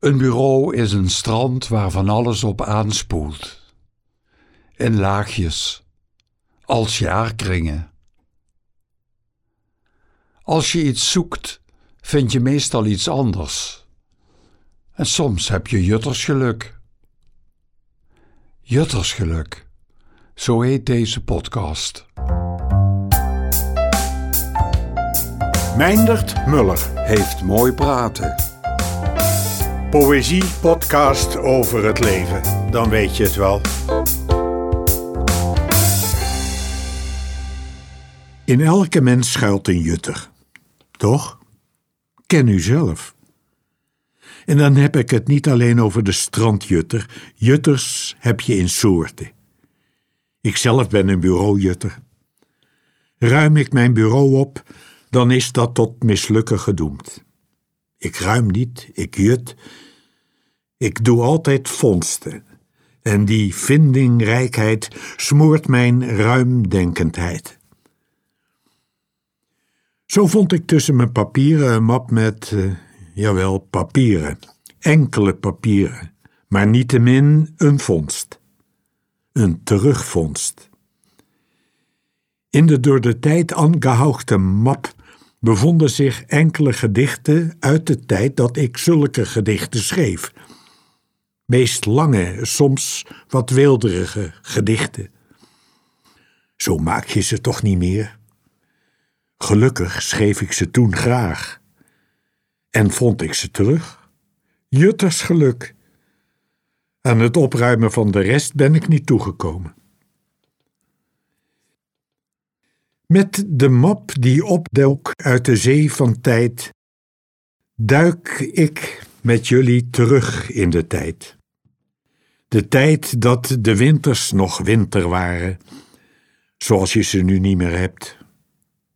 Een bureau is een strand waar van alles op aanspoelt. In laagjes, als jaarkringen. Als je iets zoekt, vind je meestal iets anders. En soms heb je juttersgeluk. Juttersgeluk, zo heet deze podcast. Meindert Muller Heeft mooi praten. Poëzie podcast over het leven. Dan weet je het wel. In elke mens schuilt een jutter. Toch? Ken u zelf. En dan heb ik het niet alleen over de strandjutter. Jutters heb je in soorten. Ikzelf ben een bureaujutter. Ruim ik mijn bureau op, dan is dat tot mislukken gedoemd. Ik ruim niet, ik jut. Ik doe altijd vondsten. En die vindingrijkheid smoort mijn ruimdenkendheid. Zo vond ik tussen mijn papieren een map met, uh, jawel, papieren. Enkele papieren, maar niettemin een vondst. Een terugvondst. In de door de tijd angehauchte map bevonden zich enkele gedichten uit de tijd dat ik zulke gedichten schreef. Meest lange, soms wat weelderige gedichten. Zo maak je ze toch niet meer? Gelukkig schreef ik ze toen graag. En vond ik ze terug? Jutters geluk. Aan het opruimen van de rest ben ik niet toegekomen. Met de map die opdook uit de zee van tijd, duik ik met jullie terug in de tijd. De tijd dat de winters nog winter waren, zoals je ze nu niet meer hebt.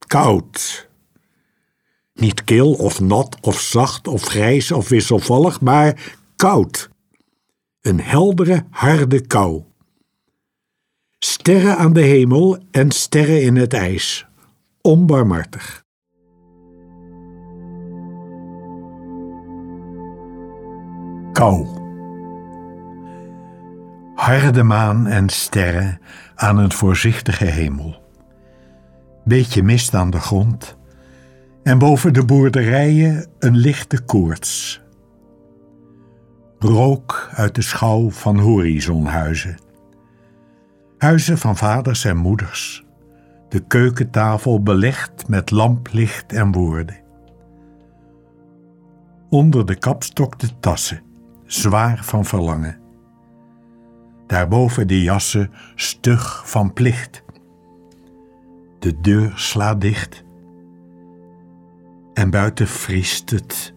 Koud. Niet kil of nat of zacht of grijs of wisselvallig, maar koud. Een heldere, harde kou. Sterren aan de hemel en sterren in het ijs. Onbarmhartig. Kou. Harde maan en sterren aan een voorzichtige hemel. Beetje mist aan de grond en boven de boerderijen een lichte koorts. Rook uit de schouw van horizonhuizen. Huizen van vaders en moeders. De keukentafel belegd met lamplicht en woorden. Onder de kapstok de tassen, zwaar van verlangen. Daarboven de jassen, stug van plicht. De deur slaat dicht. En buiten vriest het.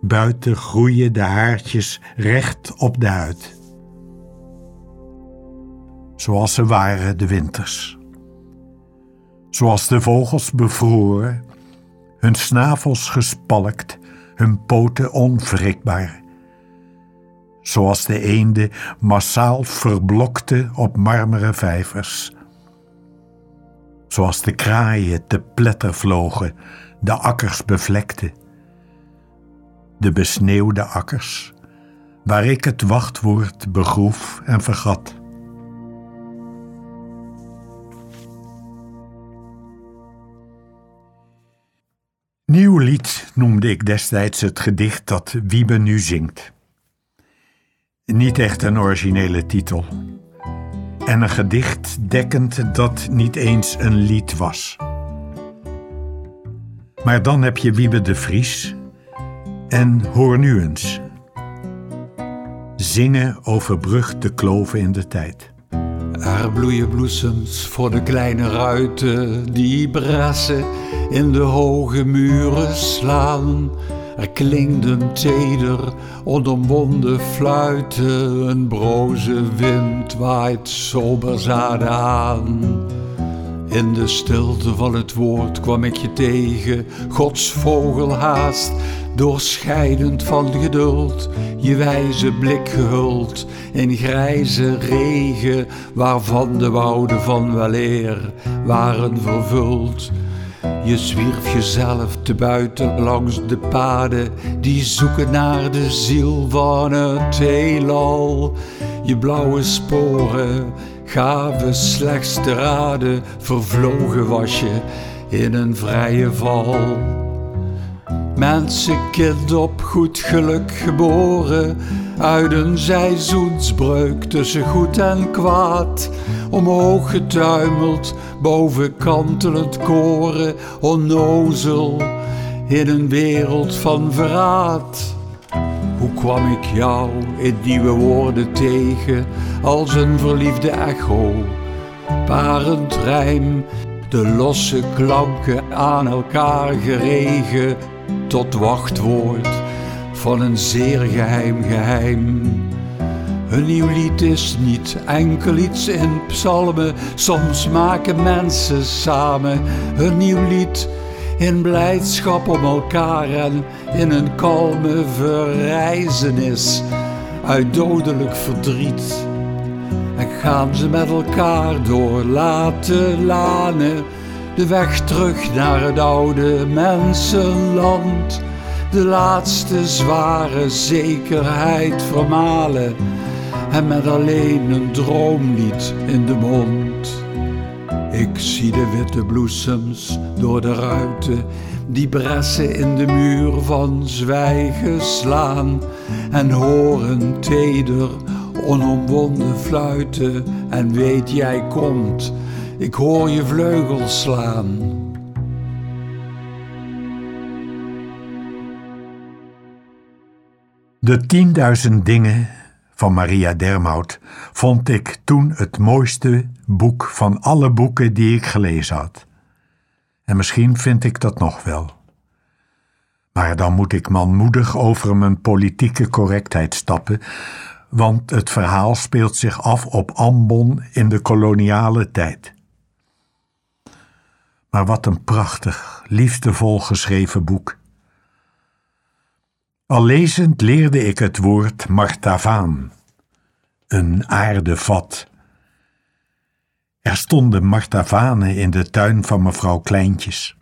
Buiten groeien de haartjes recht op de huid zoals ze waren de winters. Zoals de vogels bevroren, hun snavels gespalkt, hun poten onwrikbaar. Zoals de eenden massaal verblokte op marmeren vijvers. Zoals de kraaien te pletter vlogen, de akkers bevlekten. De besneeuwde akkers, waar ik het wachtwoord begroef en vergat. Nieuw lied noemde ik destijds het gedicht dat Wiebe nu zingt. Niet echt een originele titel. En een gedicht dekkend dat niet eens een lied was. Maar dan heb je Wiebe de Vries en hoor nu eens. Zingen overbrugt de kloven in de tijd. Er bloeien bloesems voor de kleine ruiten die brassen in de hoge muren slaan. Er klinkt een teder, onomwonden fluiten, een broze wind waait soberzade aan. In de stilte van het woord kwam ik je tegen, Gods vogelhaast, doorscheidend van geduld, je wijze blik gehuld in grijze regen, waarvan de wouden van weleer waren vervuld. Je zwierf jezelf te buiten langs de paden die zoeken naar de ziel van het heelal. Je blauwe sporen gaven slechts te raden, vervlogen was je in een vrije val. Mensenkind op goed geluk geboren, uit een seizoensbreuk tussen goed en kwaad. Omhoog getuimeld, boven kantelend koren, onnozel in een wereld van verraad. Hoe kwam ik jou in nieuwe woorden tegen, als een verliefde echo, parend rijm, de losse klanken aan elkaar geregen tot wachtwoord van een zeer geheim geheim. Een nieuw lied is niet enkel iets in psalmen, soms maken mensen samen een nieuw lied in blijdschap om elkaar en in een kalme verrijzenis uit dodelijk verdriet. En gaan ze met elkaar door late lanen de weg terug naar het oude mensenland. De laatste zware zekerheid vermalen en met alleen een droomlied in de mond. Ik zie de witte bloesems door de ruiten, die bressen in de muur van zwijgen slaan en horen teder onomwonden fluiten en weet jij komt ik hoor je vleugels slaan. De tienduizend dingen van Maria Dermout vond ik toen het mooiste boek van alle boeken die ik gelezen had. En misschien vind ik dat nog wel. Maar dan moet ik manmoedig over mijn politieke correctheid stappen, want het verhaal speelt zich af op Ambon in de koloniale tijd. Maar wat een prachtig, liefdevol geschreven boek. Al lezend leerde ik het woord martavaan, een aardevat. Er stonden martavanen in de tuin van mevrouw Kleintjes.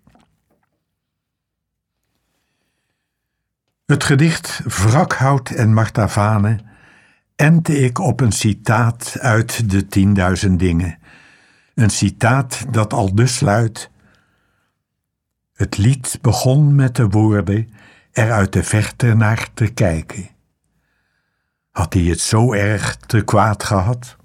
Het gedicht Wrakhout en martavanen ente ik op een citaat uit de tienduizend dingen. Een citaat dat al dus luidt het lied begon met de woorden er uit de verte naar te kijken. Had hij het zo erg te kwaad gehad?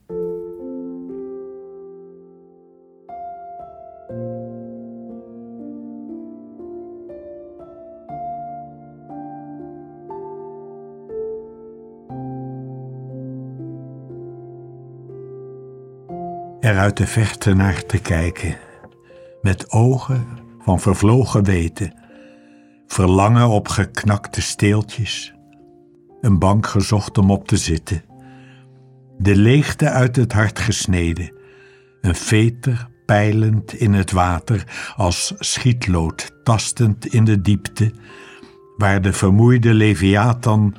Er uit de verte naar te kijken, met ogen van vervlogen weten, verlangen op geknakte steeltjes, een bank gezocht om op te zitten, de leegte uit het hart gesneden, een veter pijlend in het water als schietlood tastend in de diepte, waar de vermoeide leviathan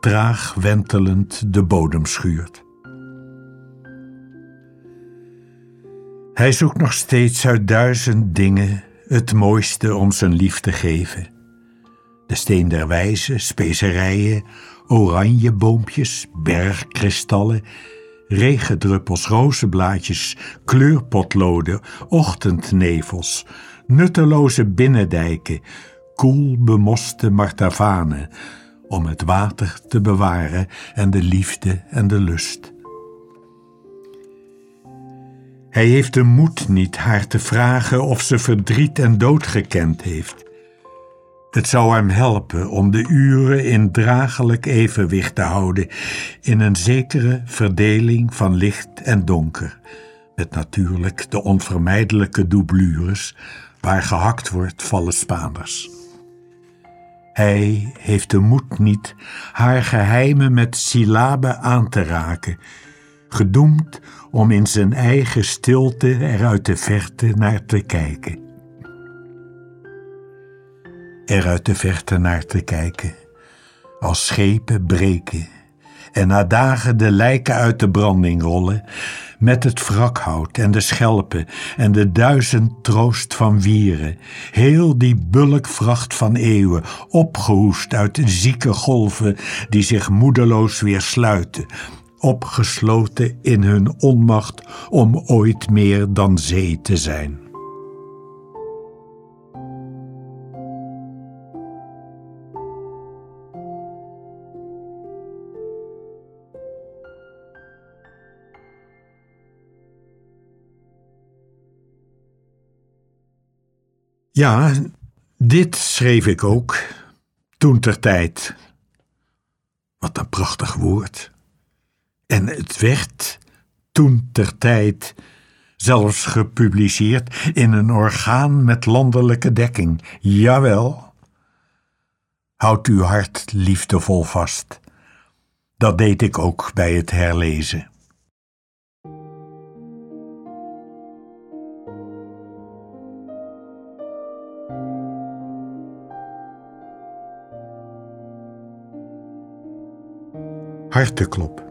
traag wentelend de bodem schuurt. Hij zoekt nog steeds uit duizend dingen het mooiste om zijn lief te geven. De steen der wijze, specerijen, oranjeboompjes, bergkristallen, regendruppels, rozenblaadjes, kleurpotloden, ochtendnevels, nutteloze binnendijken, koel bemoste martavanen, om het water te bewaren en de liefde en de lust. Hij heeft de moed niet haar te vragen of ze verdriet en dood gekend heeft. Het zou hem helpen om de uren in dragelijk evenwicht te houden, in een zekere verdeling van licht en donker, met natuurlijk de onvermijdelijke doublures, waar gehakt wordt vallen Spaanders. Hij heeft de moed niet haar geheimen met syllaben aan te raken, gedoemd om in zijn eigen stilte er uit de verte naar te kijken. Er uit de verte naar te kijken, als schepen breken en na dagen de lijken uit de branding rollen, met het wrakhout en de schelpen en de duizend troost van wieren, heel die bulkvracht van eeuwen, opgehoest uit zieke golven die zich moedeloos weer sluiten, opgesloten in hun onmacht om ooit meer dan zee te zijn. Ja, dit schreef ik ook, toen ter tijd. Wat een prachtig woord. En het werd, toen ter tijd, zelfs gepubliceerd in een orgaan met landelijke dekking. Jawel. Houd uw hart liefdevol vast. Dat deed ik ook bij het herlezen. Harteklop.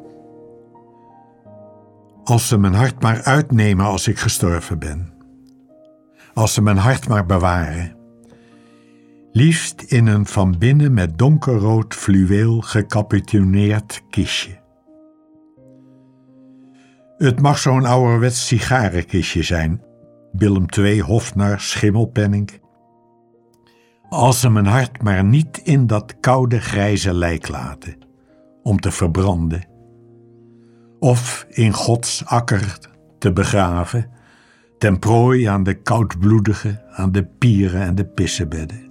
Als ze mijn hart maar uitnemen als ik gestorven ben. Als ze mijn hart maar bewaren. Liefst in een van binnen met donkerrood fluweel gecapitoneerd kistje. Het mag zo'n ouderwets sigarenkistje zijn. Willem II, Hofnar, Schimmelpenning. Als ze mijn hart maar niet in dat koude grijze lijk laten om te verbranden. Of in Gods akker te begraven, ten prooi aan de koudbloedige, aan de pieren en de pissenbedden.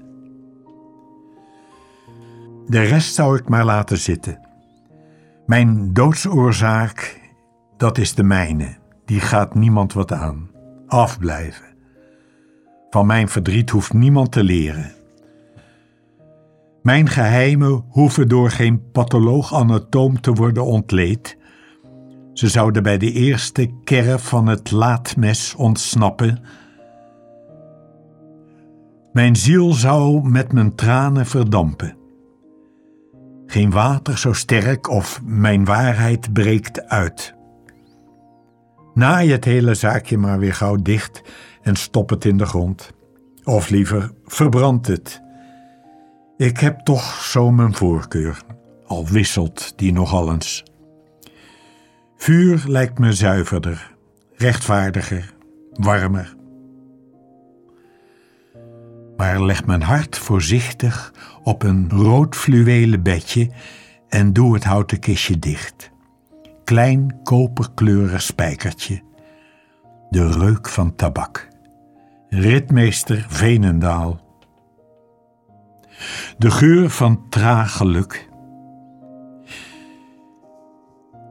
De rest zou ik maar laten zitten. Mijn doodsoorzaak, dat is de mijne, die gaat niemand wat aan. Afblijven. Van mijn verdriet hoeft niemand te leren. Mijn geheimen hoeven door geen patholoog-anatoom te worden ontleed. Ze zouden bij de eerste kerf van het laadmes ontsnappen. Mijn ziel zou met mijn tranen verdampen. Geen water zo sterk of mijn waarheid breekt uit. Naai het hele zaakje maar weer gauw dicht en stop het in de grond. Of liever, verbrand het ik heb toch zo mijn voorkeur, al wisselt die nogal eens. Vuur lijkt me zuiverder, rechtvaardiger, warmer. Maar leg mijn hart voorzichtig op een rood fluwelen bedje en doe het houten kistje dicht. Klein koperkleurig spijkertje. De reuk van tabak. Ritmeester Venendaal de geur van traag geluk.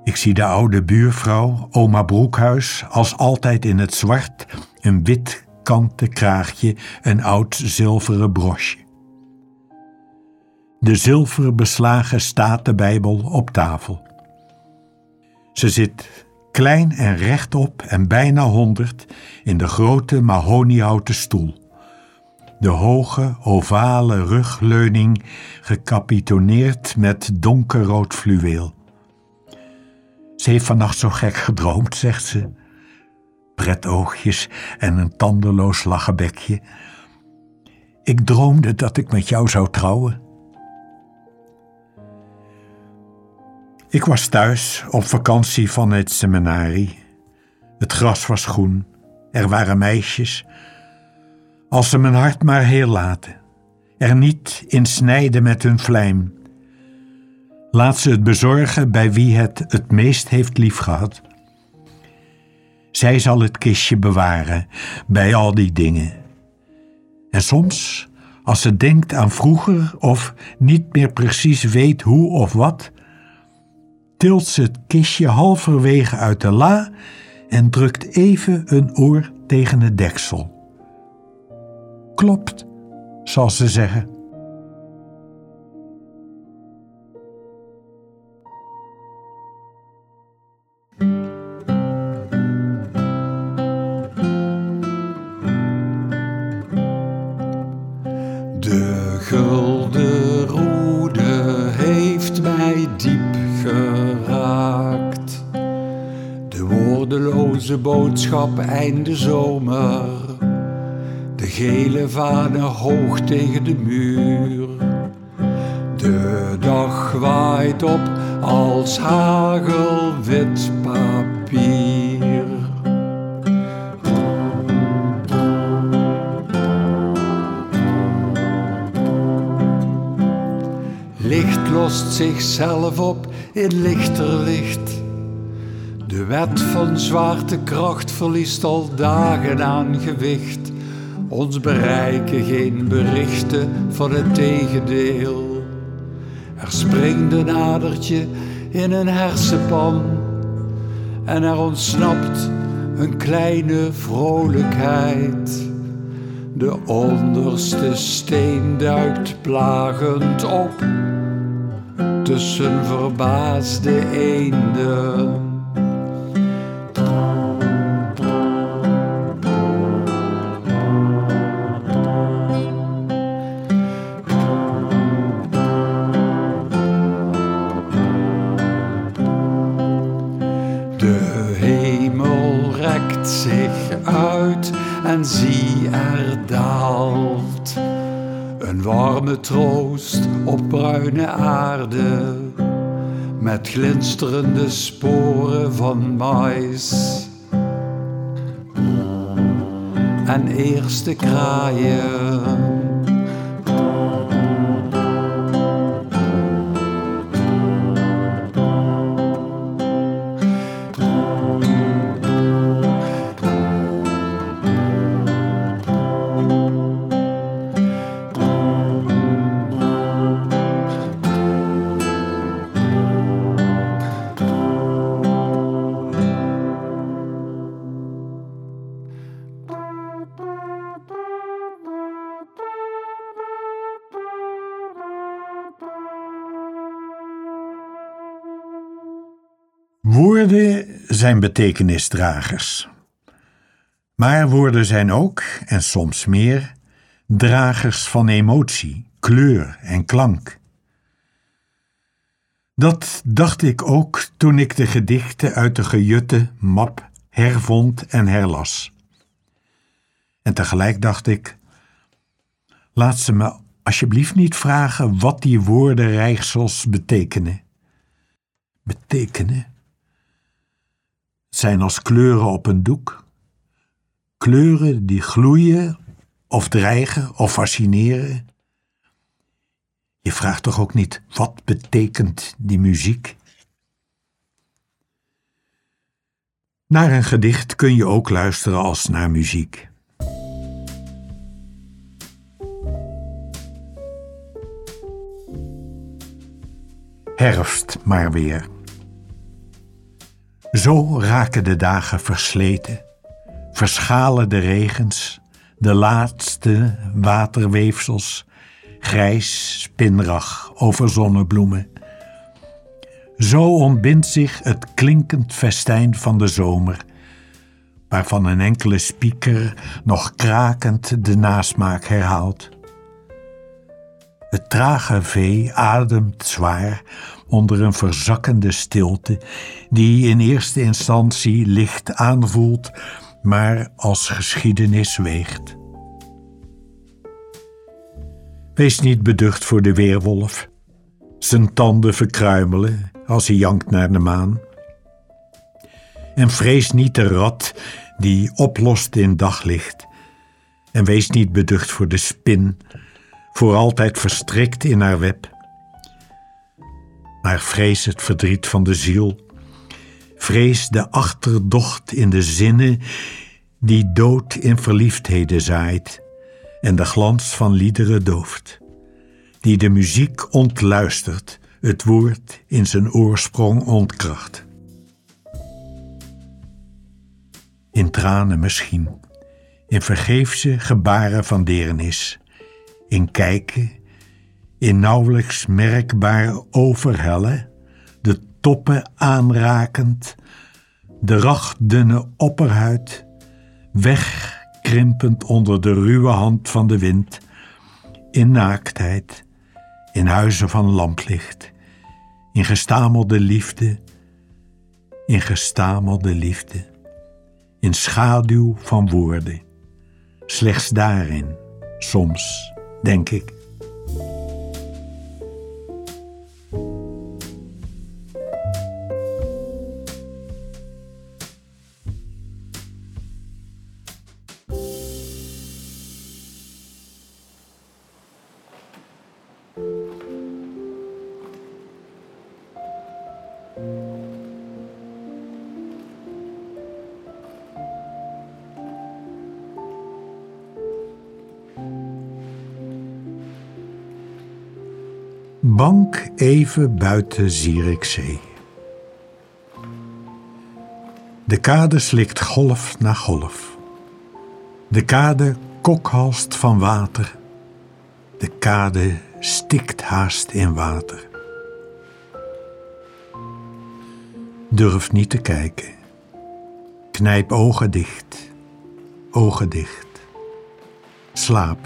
Ik zie de oude buurvrouw, oma Broekhuis, als altijd in het zwart, een wit kanten kraagje, een oud zilveren brosje. De zilveren beslagen statenbijbel op tafel. Ze zit klein en rechtop en bijna honderd in de grote mahoniehouten stoel de hoge, ovale rugleuning gekapitoneerd met donkerrood fluweel. Ze heeft vannacht zo gek gedroomd, zegt ze. Pretoogjes en een tandeloos lachenbekje. Ik droomde dat ik met jou zou trouwen. Ik was thuis op vakantie van het seminarie. Het gras was groen, er waren meisjes, als ze mijn hart maar heel laten, er niet in snijden met hun vlijm. Laat ze het bezorgen bij wie het het meest heeft liefgehad. Zij zal het kistje bewaren bij al die dingen. En soms, als ze denkt aan vroeger of niet meer precies weet hoe of wat, tilt ze het kistje halverwege uit de la en drukt even een oor tegen het deksel klopt, zal ze zeggen. De gulden roede heeft mij diep geraakt. De woordeloze boodschap einde zomer. Gele vanen hoog tegen de muur. De dag waait op als hagelwit papier. Licht lost zichzelf op in lichter licht. De wet van zwaartekracht verliest al dagen aan gewicht. Ons bereiken geen berichten van het tegendeel. Er springt een adertje in een hersenpan en er ontsnapt een kleine vrolijkheid. De onderste steen duikt plagend op tussen verbaasde eenden. Een warme troost op bruine aarde met glinsterende sporen van mais en eerste kraaien. Woorden zijn betekenisdragers. Maar woorden zijn ook, en soms meer, dragers van emotie, kleur en klank. Dat dacht ik ook toen ik de gedichten uit de gejutte map hervond en herlas. En tegelijk dacht ik: laat ze me alsjeblieft niet vragen wat die woordenrijgsels betekenen. Betekenen? Zijn als kleuren op een doek. Kleuren die gloeien of dreigen of fascineren. Je vraagt toch ook niet wat betekent die muziek? Naar een gedicht kun je ook luisteren als naar muziek. Herfst maar weer. Zo raken de dagen versleten, verschalen de regens, de laatste waterweefsels, grijs spinrag over zonnebloemen. Zo ontbindt zich het klinkend festijn van de zomer, waarvan een enkele spieker nog krakend de nasmaak herhaalt. Het trage vee ademt zwaar onder een verzakkende stilte, die in eerste instantie licht aanvoelt, maar als geschiedenis weegt. Wees niet beducht voor de weerwolf. Zijn tanden verkruimelen als hij jankt naar de maan. En vrees niet de rat die oplost in daglicht. En wees niet beducht voor de spin, voor altijd verstrikt in haar web maar vrees het verdriet van de ziel. Vrees de achterdocht in de zinnen die dood in verliefdheden zaait en de glans van liederen dooft, die de muziek ontluistert, het woord in zijn oorsprong ontkracht. In tranen misschien, in vergeefse gebaren van deernis, in kijken in nauwelijks merkbaar overhellen, de toppen aanrakend, de rachtdunne opperhuid, wegkrimpend onder de ruwe hand van de wind, in naaktheid, in huizen van lamplicht, in gestamelde liefde, in gestamelde liefde, in schaduw van woorden. Slechts daarin, soms, denk ik. Bank even buiten Zierikzee. De kade slikt golf na golf. De kade kokhalst van water. De kade stikt haast in water. Durf niet te kijken. Knijp ogen dicht. Ogen dicht. Slaap.